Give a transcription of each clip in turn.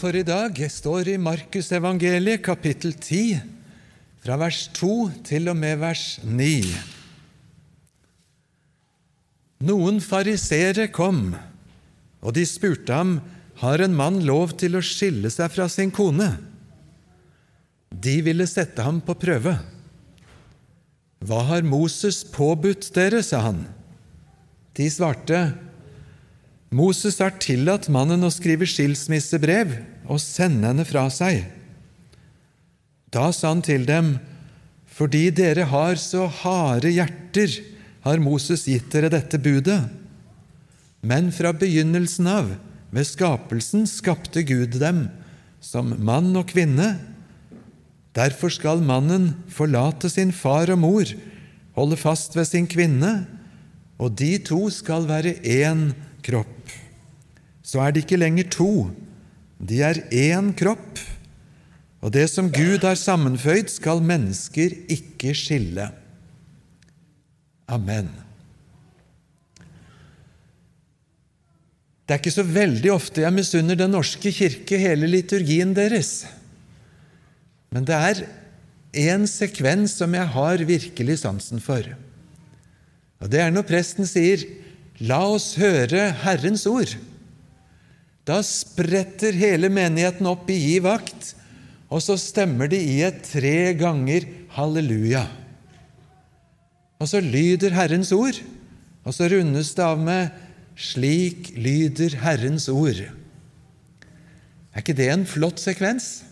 For i dag står i Markusevangeliet kapittel 10, fra vers 2 til og med vers 9. Noen fariseere kom, og de spurte ham har en mann lov til å skille seg fra sin kone. De ville sette ham på prøve. Hva har Moses påbudt dere, sa han. De svarte, Moses har tillatt mannen å skrive skilsmissebrev og sende henne fra seg. Da sa han til dem, fordi dere har så harde hjerter, har Moses gitt dere dette budet. Men fra begynnelsen av, ved skapelsen, skapte Gud dem som mann og kvinne. Derfor skal mannen forlate sin far og mor, holde fast ved sin kvinne, og de to skal være én kropp så er de ikke lenger to, de er én kropp. Og det som Gud har sammenføyd, skal mennesker ikke skille. Amen. Det er ikke så veldig ofte jeg misunner Den norske kirke hele liturgien deres. Men det er én sekvens som jeg har virkelig sansen for. Og Det er når presten sier 'La oss høre Herrens ord'. Da spretter hele menigheten opp i gi vakt, og så stemmer de i et tre ganger halleluja. Og så lyder Herrens ord, og så rundes det av med 'Slik lyder Herrens ord'. Er ikke det en flott sekvens?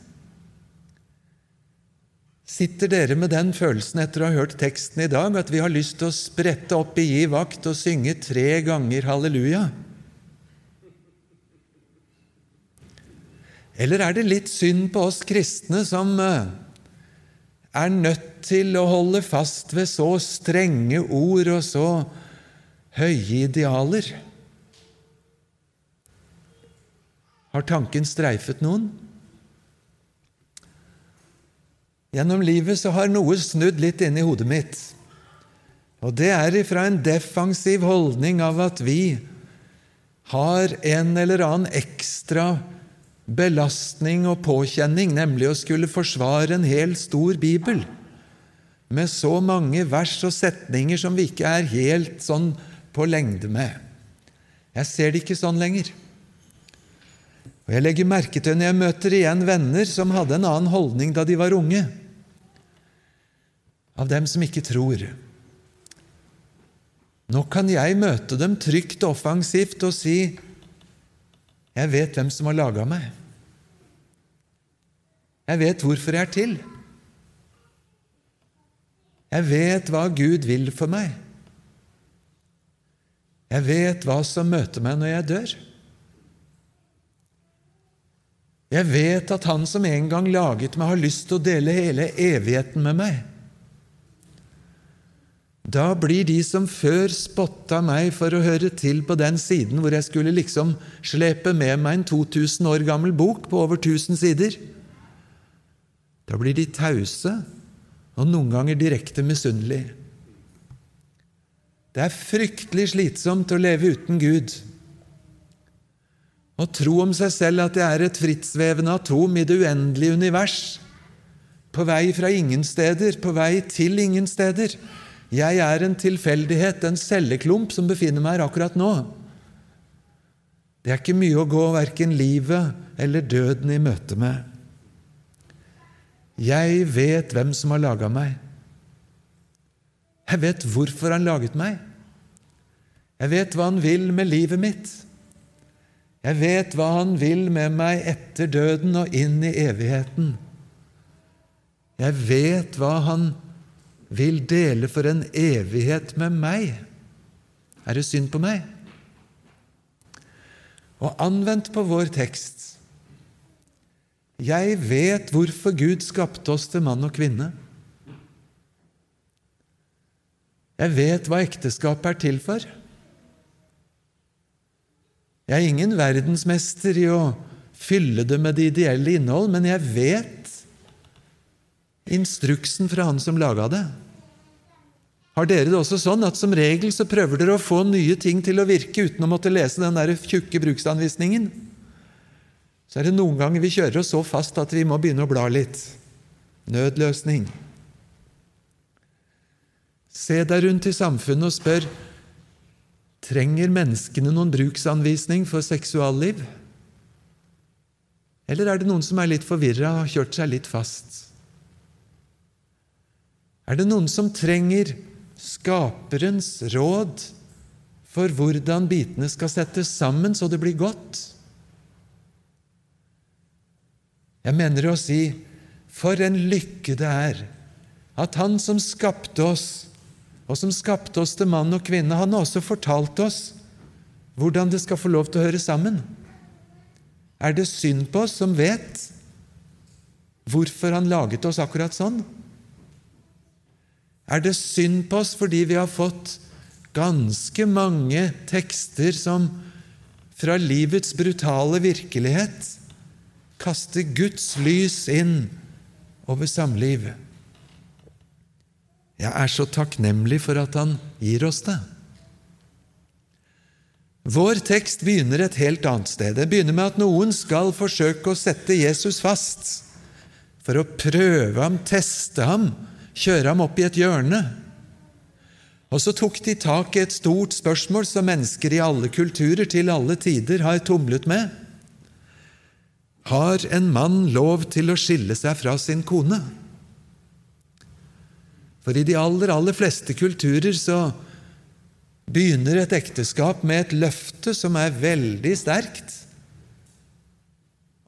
Sitter dere med den følelsen etter å ha hørt teksten i dag, at vi har lyst til å sprette opp i gi vakt og synge tre ganger halleluja? Eller er det litt synd på oss kristne som eh, er nødt til å holde fast ved så strenge ord og så høye idealer? Har tanken streifet noen? Gjennom livet så har noe snudd litt inni hodet mitt. Og det er ifra en defensiv holdning av at vi har en eller annen ekstra belastning og påkjenning, nemlig å skulle forsvare en hel stor bibel med så mange vers og setninger som vi ikke er helt sånn på lengde med. Jeg ser det ikke sånn lenger. Og Jeg legger merke til når jeg møter igjen venner som hadde en annen holdning da de var unge, av dem som ikke tror. Nå kan jeg møte dem trygt og offensivt og si jeg vet hvem som har laga meg. Jeg vet hvorfor jeg er til. Jeg vet hva Gud vil for meg. Jeg vet hva som møter meg når jeg dør. Jeg vet at Han som en gang laget meg, har lyst til å dele hele evigheten med meg. Da blir de som før spotta meg for å høre til på den siden hvor jeg skulle liksom slepe med meg en 2000 år gammel bok på over 1000 sider, da blir de tause og noen ganger direkte misunnelige. Det er fryktelig slitsomt å leve uten Gud. Å tro om seg selv at jeg er et frittsvevende atom i det uendelige univers, på vei fra ingen steder, på vei til ingen steder. Jeg er en tilfeldighet, en celleklump som befinner meg her akkurat nå. Det er ikke mye å gå verken livet eller døden i møte med. Jeg vet hvem som har laga meg. Jeg vet hvorfor han laget meg. Jeg vet hva han vil med livet mitt. Jeg vet hva han vil med meg etter døden og inn i evigheten. Jeg vet hva han vil dele for en evighet med meg. Er det synd på meg? Og anvendt på vår tekst Jeg vet hvorfor Gud skapte oss til mann og kvinne. Jeg vet hva ekteskapet er til for. Jeg er ingen verdensmester i å fylle det med det ideelle innhold, men jeg vet instruksen fra han som laga det. Har dere det også sånn at som regel så prøver dere å få nye ting til å virke uten å måtte lese den der tjukke bruksanvisningen? Så er det noen ganger vi kjører oss så fast at vi må begynne å bla litt. Nødløsning. Se deg rundt i samfunnet og spør trenger menneskene noen bruksanvisning for seksualliv. Eller er det noen som er litt forvirra og har kjørt seg litt fast? Er det noen som trenger Skaperens råd for hvordan bitene skal settes sammen så det blir godt? Jeg mener å si for en lykke det er at Han som skapte oss, og som skapte oss til mann og kvinne, han har også fortalt oss hvordan det skal få lov til å høre sammen. Er det synd på oss som vet hvorfor han laget oss akkurat sånn? Er det synd på oss fordi vi har fått ganske mange tekster som fra livets brutale virkelighet kaster Guds lys inn over samliv? Jeg er så takknemlig for at han gir oss det. Vår tekst begynner et helt annet sted. Det begynner med at noen skal forsøke å sette Jesus fast for å prøve ham, teste ham, kjøre ham opp i et hjørne. Og så tok de tak i et stort spørsmål som mennesker i alle kulturer til alle tider har tumlet med. Har en mann lov til å skille seg fra sin kone? For i de aller, aller fleste kulturer så begynner et ekteskap med et løfte som er veldig sterkt,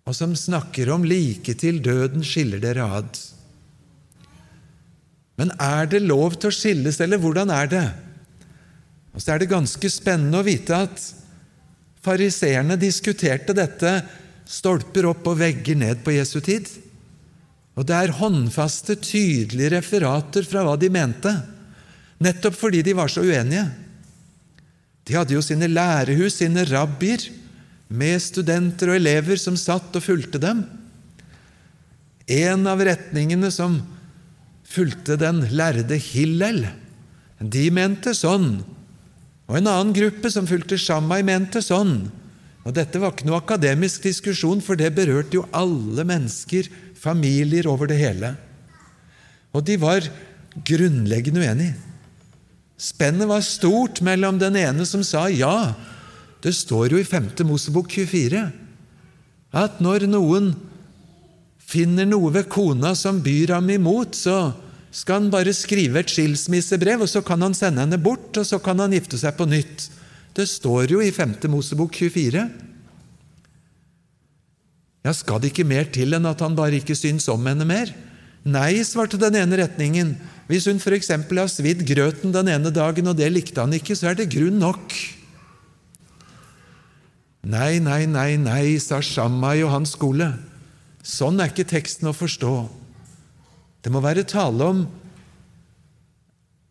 og som snakker om like til døden skiller dere ad. Men er det lov til å skilles, eller hvordan er det? Og så er det ganske spennende å vite at fariseerne diskuterte dette stolper opp og vegger ned på Jesu tid. Og det er håndfaste, tydelige referater fra hva de mente, nettopp fordi de var så uenige. De hadde jo sine lærehus, sine rabbier, med studenter og elever som satt og fulgte dem. En av retningene som fulgte den lærde Hillel, de mente sånn. Og en annen gruppe som fulgte Shammai, mente sånn. Og Dette var ikke noe akademisk diskusjon, for det berørte jo alle mennesker, familier over det hele. Og de var grunnleggende uenige. Spennet var stort mellom den ene som sa ja, det står jo i 5. Mosebok 24 at når noen finner noe ved kona som byr ham imot, så skal han bare skrive et skilsmissebrev, og så kan han sende henne bort, og så kan han gifte seg på nytt. Det står jo i 5. Mosebok 24. Ja, skal det ikke mer til enn at han bare ikke syns om henne mer? Nei, svarte den ene retningen. Hvis hun f.eks. har svidd grøten den ene dagen, og det likte han ikke, så er det grunn nok. Nei, nei, nei, nei, sa Shammai og hans skole. Sånn er ikke teksten å forstå. Det må være tale om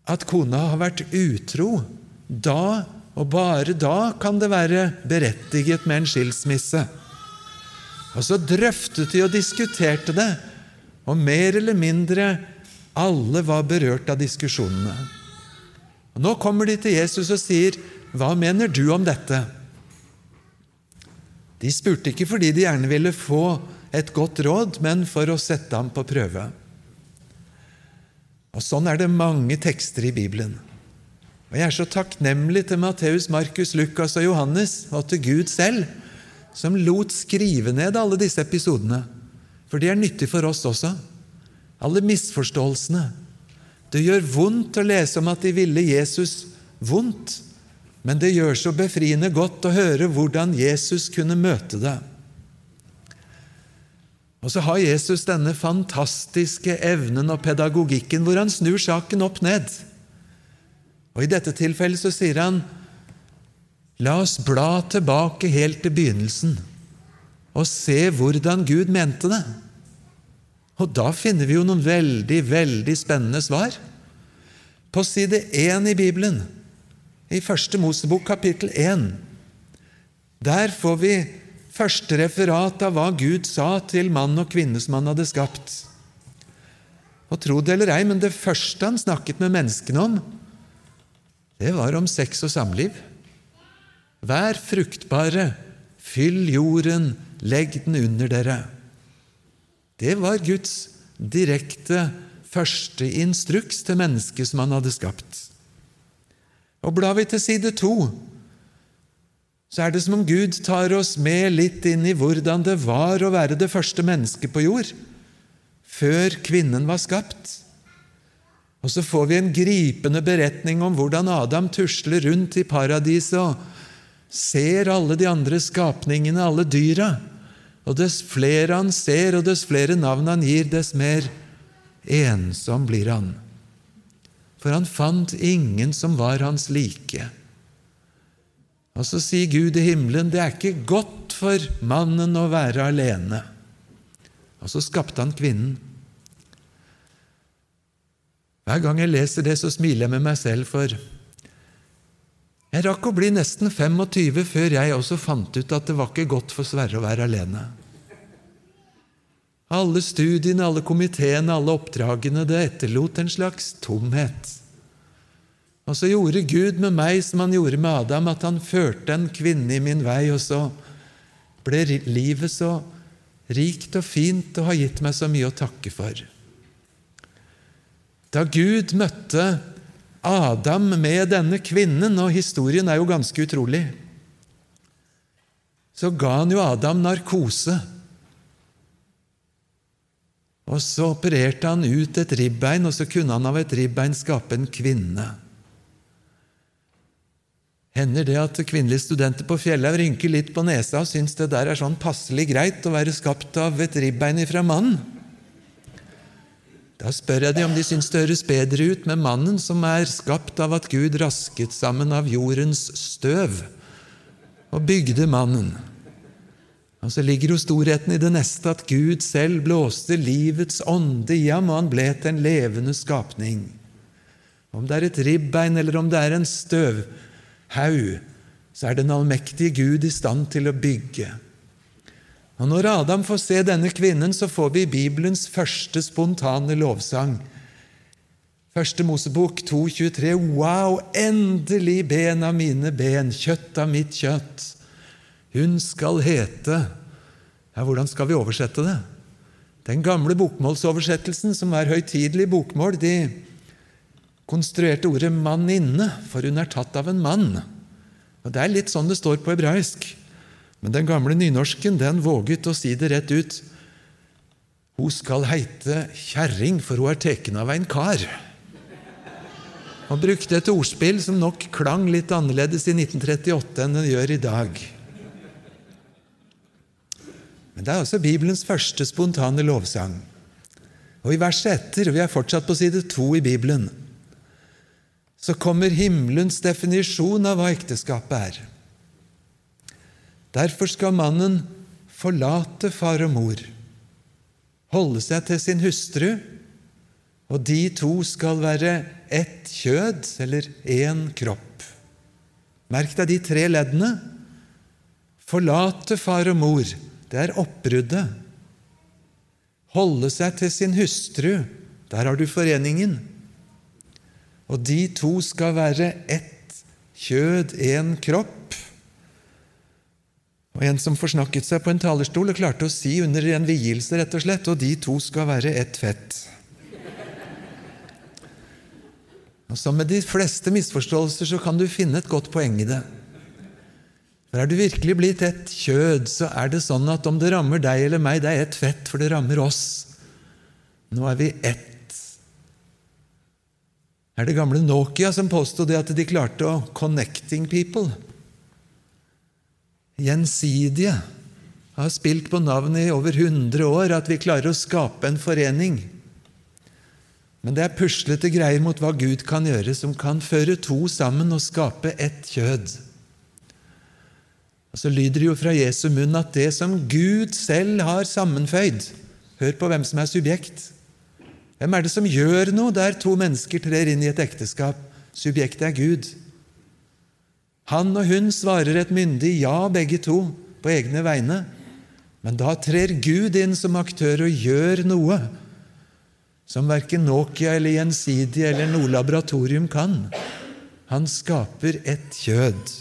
at kona har vært utro. Da, og bare da, kan det være berettiget med en skilsmisse. Og så drøftet de og diskuterte det, og mer eller mindre alle var berørt av diskusjonene. Og nå kommer de til Jesus og sier, 'Hva mener du om dette?' De spurte ikke fordi de gjerne ville få et godt råd, men for å sette ham på prøve. Og Sånn er det mange tekster i Bibelen. Og Jeg er så takknemlig til Matteus, Markus, Lukas og Johannes, og til Gud selv, som lot skrive ned alle disse episodene. For de er nyttige for oss også alle misforståelsene. Det gjør vondt å lese om at de ville Jesus vondt, men det gjør så befriende godt å høre hvordan Jesus kunne møte det. Og så har Jesus denne fantastiske evnen og pedagogikken hvor han snur saken opp ned. Og I dette tilfellet så sier han La oss bla tilbake helt til begynnelsen. og se hvordan Gud mente det. Og da finner vi jo noen veldig, veldig spennende svar. På side 1 i Bibelen, i Første Mosebok kapittel 1, der får vi første referat av hva Gud sa til mann og kvinne som han hadde skapt. Og tro det eller ei, men det første han snakket med menneskene om, det var om sex og samliv. Vær fruktbare, fyll jorden, legg den under dere. Det var Guds direkte første instruks til mennesket som han hadde skapt. Og blar vi til side to, så er det som om Gud tar oss med litt inn i hvordan det var å være det første mennesket på jord, før kvinnen var skapt. Og så får vi en gripende beretning om hvordan Adam tusler rundt i paradiset og ser alle de andre skapningene, alle dyra. Og dess flere han ser, og dess flere navn han gir, dess mer ensom blir han. For han fant ingen som var hans like. Og så sier Gud i himmelen, det er ikke godt for mannen å være alene. Og så skapte han kvinnen. Hver gang jeg leser det, så smiler jeg med meg selv, for jeg rakk å bli nesten 25 før jeg også fant ut at det var ikke godt for Sverre å være alene. Alle studiene, alle komiteene, alle oppdragene, det etterlot en slags tomhet. Og så gjorde Gud med meg som han gjorde med Adam, at han førte en kvinne i min vei, og så ble livet så rikt og fint og har gitt meg så mye å takke for. Da Gud møtte Adam med denne kvinnen, og historien er jo ganske utrolig, så ga han jo Adam narkose. Og så opererte han ut et ribbein, og så kunne han av et ribbein skape en kvinne. Hender det at kvinnelige studenter på Fjellhaug rynker litt på nesa og syns det der er sånn passelig greit å være skapt av et ribbein ifra mannen? Da spør jeg de om de syns det høres bedre ut med mannen som er skapt av at Gud rasket sammen av jordens støv og bygde mannen. Og så ligger jo storheten i det neste at Gud selv blåste livets ånde i ham, og han ble til en levende skapning. Om det er et ribbein eller om det er en støvhaug, så er den allmektige Gud i stand til å bygge. Og Når Adam får se denne kvinnen, så får vi Bibelens første spontane lovsang. Første Mosebok 2,23. Wow, endelig ben av mine ben, kjøtt av mitt kjøtt. Hun skal hete Ja, hvordan skal vi oversette det? Den gamle bokmålsoversettelsen, som er høytidelig bokmål, de konstruerte ordet 'manninne', for hun er tatt av en mann. Og Det er litt sånn det står på hebraisk. Men den gamle nynorsken den våget å si det rett ut. Hun skal heite kjerring, for hun er tatt av en kar. Han brukte et ordspill som nok klang litt annerledes i 1938 enn den gjør i dag. Men det er altså Bibelens første spontane lovsang. Og i verset etter, vi er fortsatt på side to i Bibelen, så kommer himmelens definisjon av hva ekteskapet er. Derfor skal mannen forlate far og mor, holde seg til sin hustru, og de to skal være ett kjød, eller én kropp. Merk deg de tre leddene. Forlate far og mor, det er oppbruddet. Holde seg til sin hustru, der har du foreningen. Og de to skal være ett kjød, én kropp. Og En som forsnakket seg på en talerstol og klarte å si under en vielse, rett og slett, og de to skal være ett fett. Og Som med de fleste misforståelser så kan du finne et godt poeng i det. For Er du virkelig blitt ett kjød, så er det sånn at om det rammer deg eller meg, det er ett fett, for det rammer oss. Nå er vi ett. Er det gamle Nokia som påstod at de klarte å 'connecting people'? Gjensidige, har spilt på navnet i over 100 år, at vi klarer å skape en forening. Men det er puslete greier mot hva Gud kan gjøre, som kan føre to sammen og skape ett kjød. Og Så lyder det jo fra Jesu munn at det som Gud selv har sammenføyd Hør på hvem som er subjekt. Hvem er det som gjør noe der to mennesker trer inn i et ekteskap? Subjektet er Gud. Han og hun svarer et myndig ja, begge to, på egne vegne. Men da trer Gud inn som aktør og gjør noe som verken Nokia eller Gjensidige eller noe laboratorium kan. Han skaper et kjød.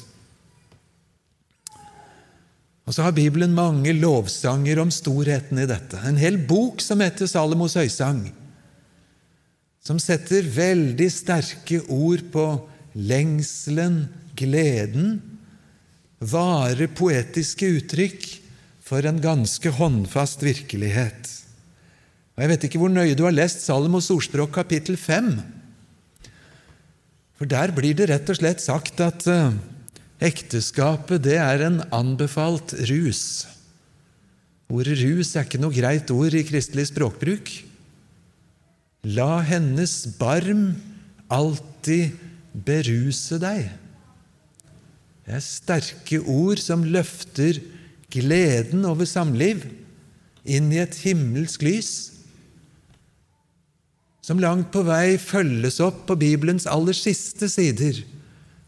Og så har Bibelen mange lovsanger om storheten i dette. En hel bok som heter Salomos høysang, som setter veldig sterke ord på lengselen, gleden, vare poetiske uttrykk for en ganske håndfast virkelighet. Og Jeg vet ikke hvor nøye du har lest Salomos ordspråk kapittel 5. For der blir det rett og slett sagt at uh, Ekteskapet det er en anbefalt rus. Ordet rus er ikke noe greit ord i kristelig språkbruk. La hennes barm alltid beruse deg. Det er sterke ord som løfter gleden over samliv inn i et himmelsk lys, som langt på vei følges opp på Bibelens aller siste sider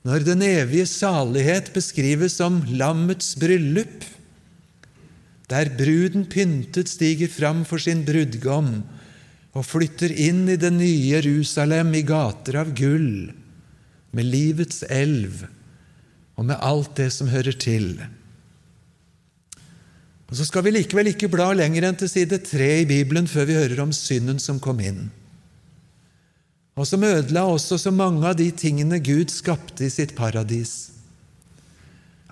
når den evige salighet beskrives som lammets bryllup, der bruden pyntet stiger fram for sin brudgom og flytter inn i det nye Jerusalem i gater av gull, med livets elv og med alt det som hører til. Og Så skal vi likevel ikke bla lenger enn til side tre i Bibelen før vi hører om synden som kom inn og som ødela også så mange av de tingene Gud skapte i sitt paradis.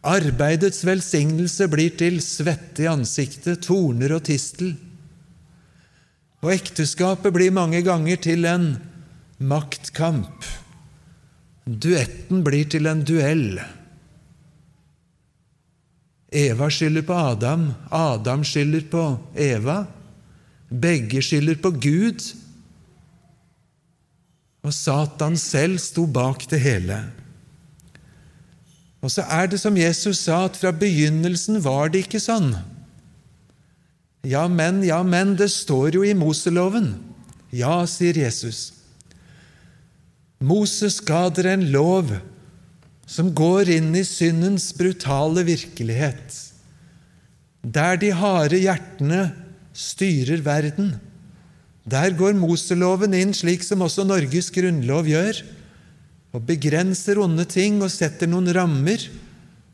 Arbeidets velsignelse blir til svette i ansiktet, torner og tistel. Og ekteskapet blir mange ganger til en maktkamp. Duetten blir til en duell. Eva skylder på Adam, Adam skylder på Eva. Begge skylder på Gud og Satan selv sto bak det hele. Og så er det som Jesus sa, at fra begynnelsen var det ikke sånn. Ja, men, ja, men, det står jo i Moseloven. Ja, sier Jesus. Moses ga dere en lov som går inn i syndens brutale virkelighet, der de harde hjertene styrer verden. Der går Moseloven inn, slik som også Norges grunnlov gjør, og begrenser onde ting og setter noen rammer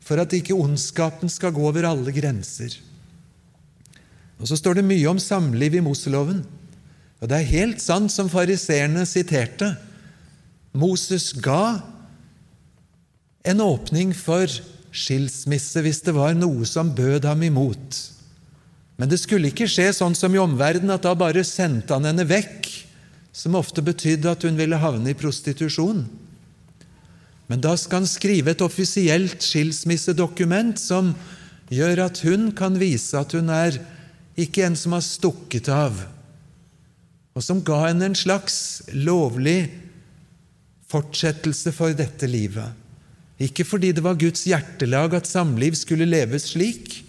for at ikke ondskapen skal gå over alle grenser. Og Så står det mye om samliv i Moseloven. Og det er helt sant som fariseerne siterte. Moses ga en åpning for skilsmisse hvis det var noe som bød ham imot. Men det skulle ikke skje sånn som i omverdenen, at da bare sendte han henne vekk, som ofte betydde at hun ville havne i prostitusjon. Men da skal han skrive et offisielt skilsmissedokument som gjør at hun kan vise at hun er ikke en som har stukket av, og som ga henne en slags lovlig fortsettelse for dette livet. Ikke fordi det var Guds hjertelag at samliv skulle leves slik,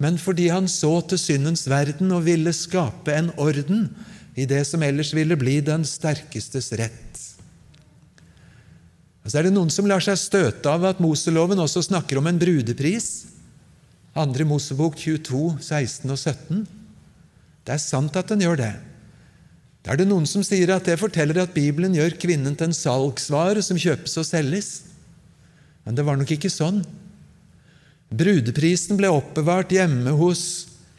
men fordi han så til syndens verden og ville skape en orden i det som ellers ville bli den sterkestes rett. Så er det noen som lar seg støte av at Moseloven også snakker om en brudepris. 2. Mosebok 22, 16 og 17. Det er sant at den gjør det. Da er det noen som sier at det forteller at Bibelen gjør kvinnen til en salgsvare som kjøpes og selges. Men det var nok ikke sånn. Brudeprisen ble oppbevart hjemme hos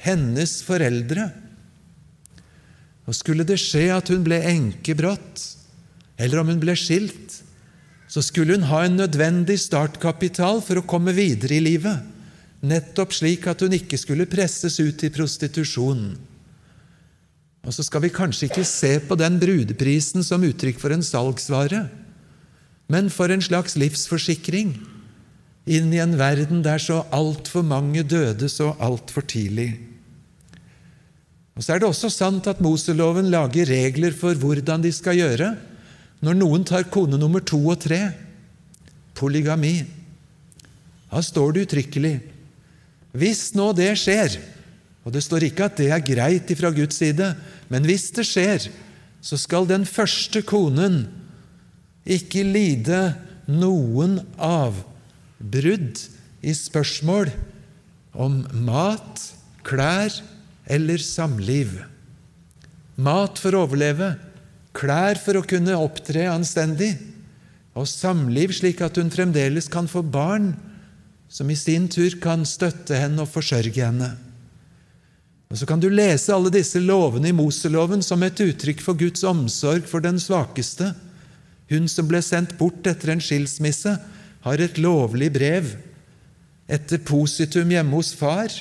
hennes foreldre. Og skulle det skje at hun ble enke brått, eller om hun ble skilt, så skulle hun ha en nødvendig startkapital for å komme videre i livet, nettopp slik at hun ikke skulle presses ut i prostitusjon. Og så skal vi kanskje ikke se på den brudeprisen som uttrykk for en salgsvare, men for en slags livsforsikring inn i en verden der så altfor mange døde så altfor tidlig. Og Så er det også sant at Moseloven lager regler for hvordan de skal gjøre når noen tar kone nummer to og tre polygami. Da står det uttrykkelig Hvis nå det skjer, og det står ikke at det er greit ifra Guds side, men hvis det skjer, så skal den første konen ikke lide noen avbrudd i spørsmål om mat, klær eller samliv. Mat for å overleve, klær for å kunne opptre anstendig, og samliv slik at hun fremdeles kan få barn som i sin tur kan støtte henne og forsørge henne. Og Så kan du lese alle disse lovene i Moseloven som et uttrykk for Guds omsorg for den svakeste. Hun som ble sendt bort etter en skilsmisse, har et lovlig brev, et depositum hjemme hos far.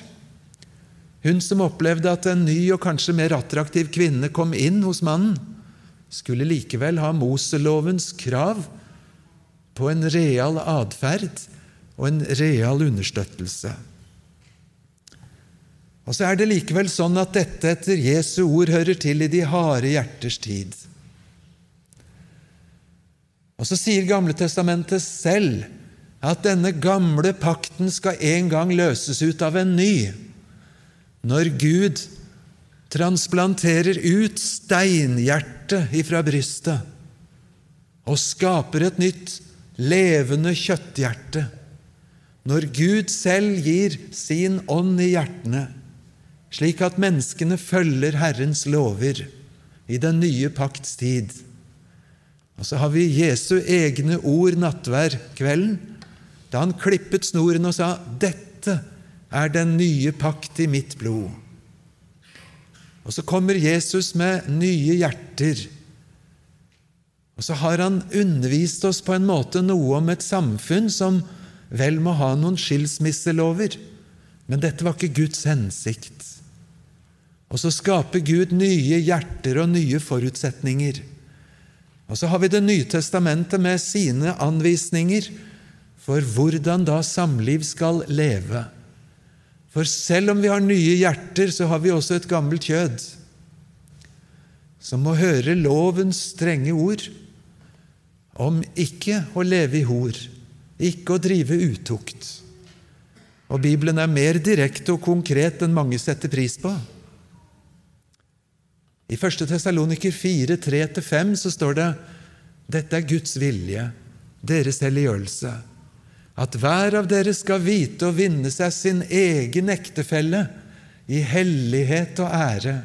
Hun som opplevde at en ny og kanskje mer attraktiv kvinne kom inn hos mannen, skulle likevel ha Moselovens krav på en real atferd og en real understøttelse. Og så er det likevel sånn at dette etter Jesu ord hører til i de harde hjerters tid. Og så sier Gamle Testamentet selv at denne gamle pakten skal en gang løses ut av en ny, når Gud transplanterer ut steinhjertet ifra brystet og skaper et nytt, levende kjøtthjerte når Gud selv gir sin ånd i hjertene, slik at menneskene følger Herrens lover i den nye pakts tid. Og så har vi Jesu egne ord nattvær kvelden, da han klippet snoren og sa 'Dette er den nye pakt i mitt blod'. Og så kommer Jesus med nye hjerter. Og så har han undervist oss på en måte noe om et samfunn som vel må ha noen skilsmisselover, men dette var ikke Guds hensikt. Og så skaper Gud nye hjerter og nye forutsetninger. Og så har vi Det nye testamentet med sine anvisninger for hvordan da samliv skal leve. For selv om vi har nye hjerter, så har vi også et gammelt kjød som må høre lovens strenge ord om ikke å leve i hor, ikke å drive utukt. Og Bibelen er mer direkte og konkret enn mange setter pris på. I 1. Tessaloniker 4, 3-5 så står det dette er Guds vilje, deres helliggjørelse, at hver av dere skal vite å vinne seg sin egen ektefelle i hellighet og ære,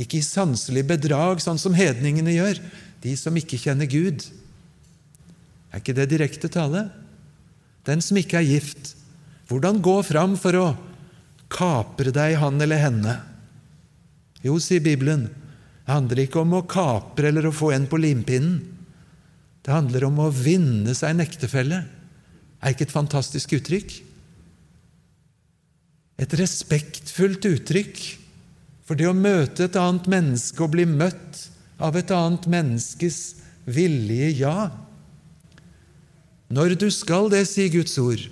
ikke i sanselig bedrag, sånn som hedningene gjør, de som ikke kjenner Gud. Er ikke det direkte tale? Den som ikke er gift, hvordan gå fram for å kapre deg han eller henne? Jo, sier Bibelen, det handler ikke om å kapre eller å få en på limpinnen. Det handler om å vinne seg en ektefelle. Er ikke et fantastisk uttrykk? Et respektfullt uttrykk for det å møte et annet menneske og bli møtt av et annet menneskes villige ja. Når du skal det, sier Guds ord,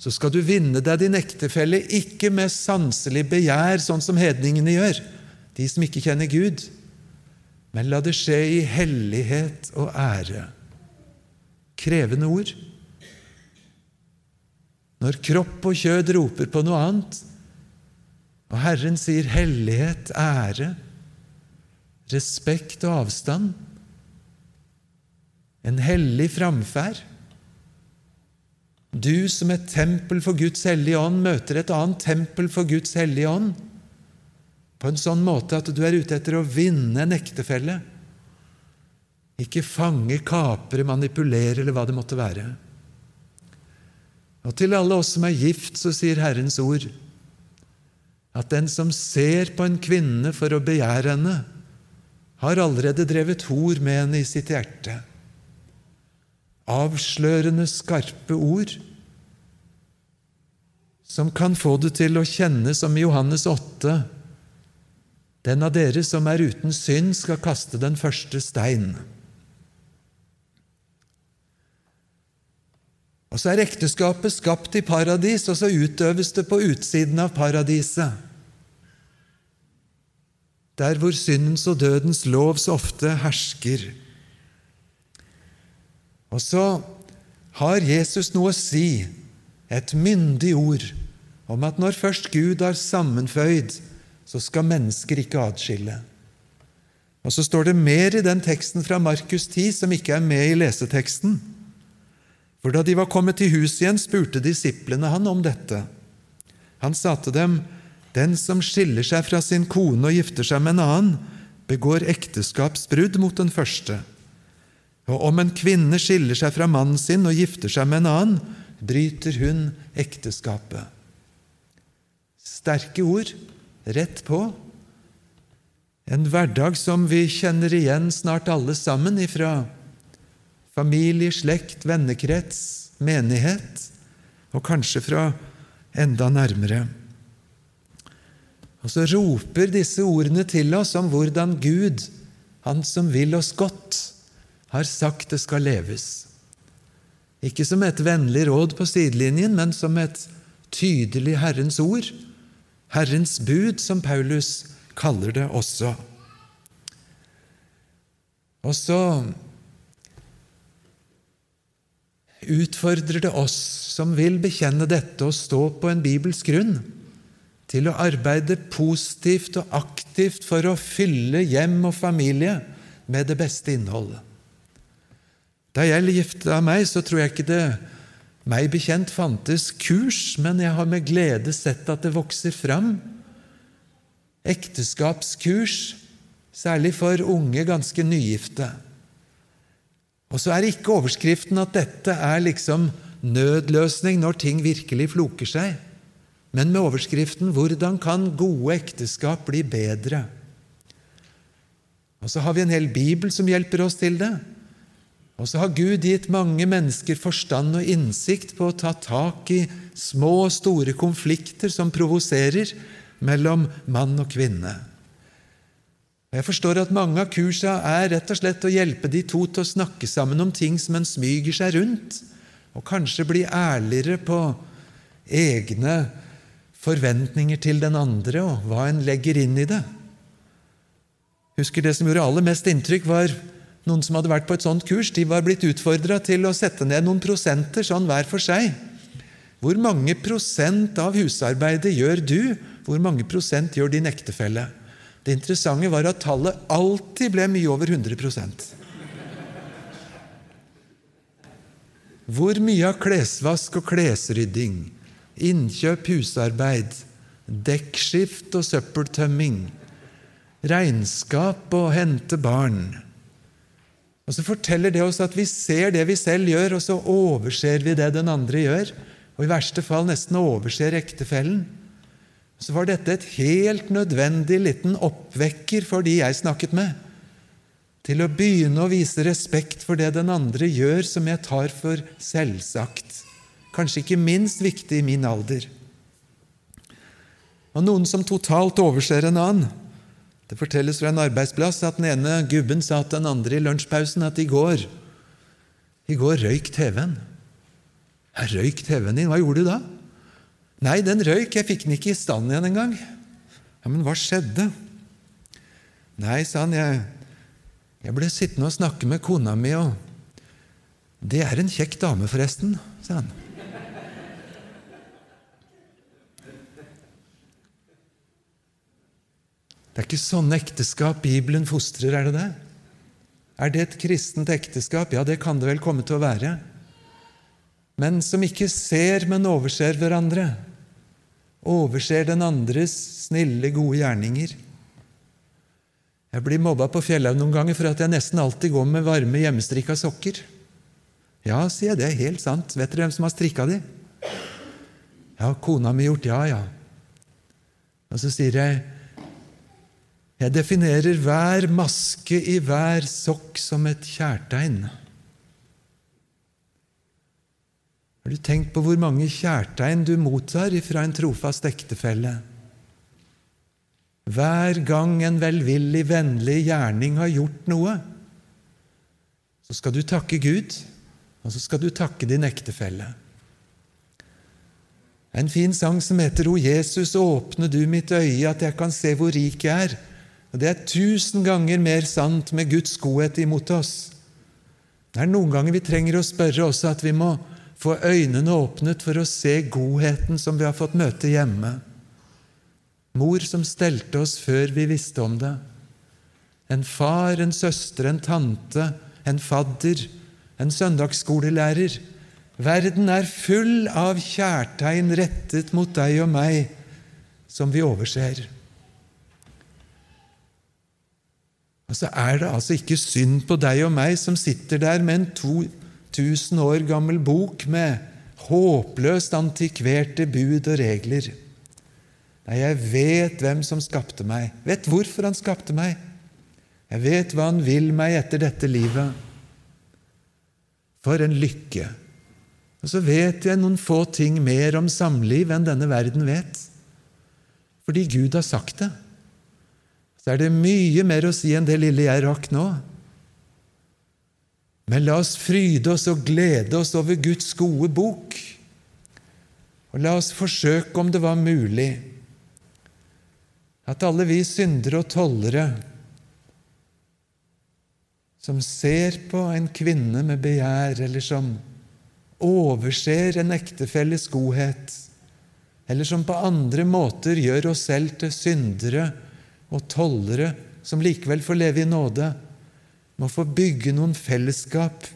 så skal du vinne deg din ektefelle ikke med sanselig begjær, sånn som hedningene gjør, de som ikke kjenner Gud, men la det skje i hellighet og ære. Krevende ord. Når kropp og kjød roper på noe annet, og Herren sier hellighet, ære, respekt og avstand, en hellig framferd du som et tempel for Guds hellige ånd møter et annet tempel for Guds hellige ånd på en sånn måte at du er ute etter å vinne en ektefelle. Ikke fange, kapre, manipulere eller hva det måtte være. Og til alle oss som er gift, så sier Herrens ord at den som ser på en kvinne for å begjære henne, har allerede drevet hor med henne i sitt hjerte avslørende, skarpe ord som kan få det til å kjenne som i Johannes 8 Den av dere som er uten synd, skal kaste den første stein. Og så er ekteskapet skapt i paradis, og så utøves det på utsiden av paradiset. Der hvor syndens og dødens lov så ofte hersker. Og så har Jesus noe å si, et myndig ord, om at når først Gud har sammenføyd, så skal mennesker ikke atskille. Og så står det mer i den teksten fra Markus 10 som ikke er med i leseteksten. For da de var kommet til huset igjen, spurte disiplene han om dette. Han sa til dem, Den som skiller seg fra sin kone og gifter seg med en annen, begår ekteskapsbrudd mot den første. Og om en kvinne skiller seg fra mannen sin og gifter seg med en annen, bryter hun ekteskapet. Sterke ord, rett på. En hverdag som vi kjenner igjen snart alle sammen ifra familie, slekt, vennekrets, menighet, og kanskje fra enda nærmere. Og så roper disse ordene til oss om hvordan Gud, Han som vil oss godt, har sagt det skal leves. Ikke som et vennlig råd på sidelinjen, men som et tydelig Herrens ord, Herrens bud, som Paulus kaller det også. Og så utfordrer det oss som vil bekjenne dette og stå på en bibelsk grunn, til å arbeide positivt og aktivt for å fylle hjem og familie med det beste innholdet. Da jeg gifta meg, så tror jeg ikke det meg bekjent fantes kurs, men jeg har med glede sett at det vokser fram ekteskapskurs, særlig for unge, ganske nygifte. Og så er ikke overskriften at dette er liksom nødløsning når ting virkelig floker seg, men med overskriften 'Hvordan kan gode ekteskap bli bedre?' Og så har vi en hel bibel som hjelper oss til det. Og så har Gud gitt mange mennesker forstand og innsikt på å ta tak i små og store konflikter som provoserer mellom mann og kvinne. Jeg forstår at mange av kursa er rett og slett å hjelpe de to til å snakke sammen om ting som en smyger seg rundt, og kanskje bli ærligere på egne forventninger til den andre og hva en legger inn i det. Husker Det som gjorde aller mest inntrykk, var noen som hadde vært på et sånt kurs. De var blitt utfordra til å sette ned noen prosenter sånn hver for seg. Hvor mange prosent av husarbeidet gjør du? Hvor mange prosent gjør din ektefelle? Det interessante var at tallet alltid ble mye over 100% Hvor mye av klesvask og klesrydding, innkjøp, husarbeid, dekkskift og søppeltømming, regnskap og hente barn Og så forteller det oss at vi ser det vi selv gjør, og så overser vi det den andre gjør, og i verste fall nesten overser ektefellen så var dette et helt nødvendig liten oppvekker for de jeg snakket med, til å begynne å vise respekt for det den andre gjør, som jeg tar for selvsagt, kanskje ikke minst viktig i min alder. Og noen som totalt overser en annen. Det fortelles fra en arbeidsplass at den ene gubben sa til den andre i lunsjpausen at i går i går røyk TV-en. Jeg røyk TV-en din. Hva gjorde du da? Nei, den røyk. Jeg fikk den ikke i stand igjen engang. Ja, men hva skjedde? Nei, sa han, jeg, jeg ble sittende og snakke med kona mi, og Det er en kjekk dame, forresten, sa han. Det er ikke sånne ekteskap Bibelen fostrer, er det det? Er det et kristent ekteskap? Ja, det kan det vel komme til å være. Men som ikke ser, men overser hverandre overser den andres snille, gode gjerninger. Jeg blir mobba på Fjellhaug noen ganger for at jeg nesten alltid går med varme, hjemmestrikka sokker. Ja, sier jeg, det er helt sant. Vet dere hvem som har strikka de? Ja, kona mi gjort. Ja, ja. Og så sier jeg jeg definerer hver maske i hver sokk som et kjærtegn. Har du tenkt på hvor mange kjærtegn du mottar fra en trofast ektefelle? Hver gang en velvillig, vennlig gjerning har gjort noe, så skal du takke Gud, og så skal du takke din ektefelle. En fin sang som heter 'O Jesus, åpne du mitt øye, at jeg kan se hvor rik jeg er'. Og Det er tusen ganger mer sant med Guds godhet imot oss. Det er noen ganger vi trenger å spørre også at vi må få øynene åpnet for å se godheten som vi har fått møte hjemme. Mor som stelte oss før vi visste om det. En far, en søster, en tante, en fadder, en søndagsskolelærer. Verden er full av kjærtegn rettet mot deg og meg, som vi overser. Og så er det altså ikke synd på deg og meg som sitter der med en 2000 år gammel bok med håpløst antikverte bud og regler. Nei, jeg vet hvem som skapte meg, vet hvorfor han skapte meg. Jeg vet hva han vil meg etter dette livet. For en lykke! Og så vet jeg noen få ting mer om samliv enn denne verden vet. Fordi Gud har sagt det så er det mye mer å si enn det lille jeg rakk nå. Men la oss fryde oss og glede oss over Guds gode bok. Og la oss forsøke, om det var mulig, at alle vi syndere og tollere som ser på en kvinne med begjær, eller som overser en ektefelles godhet, eller som på andre måter gjør oss selv til syndere og tollere som likevel får leve i nåde, må få bygge noen fellesskap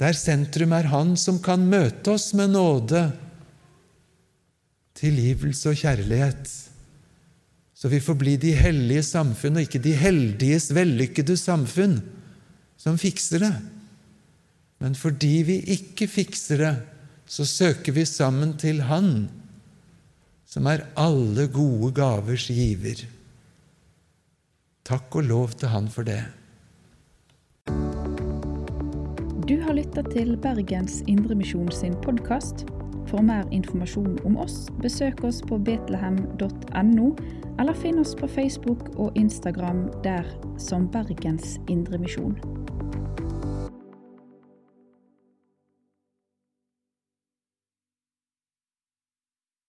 der sentrum er Han som kan møte oss med nåde, tilgivelse og kjærlighet. Så vi får bli de hellige samfunn, og ikke de heldiges vellykkede samfunn, som fikser det. Men fordi vi ikke fikser det, så søker vi sammen til Han som er alle gode gavers giver. Takk og lov til Han for det. Du har lytta til Bergens Indremisjon sin podkast. For mer informasjon om oss, besøk oss på betlehem.no, eller finn oss på Facebook og Instagram der som Bergens Indremisjon.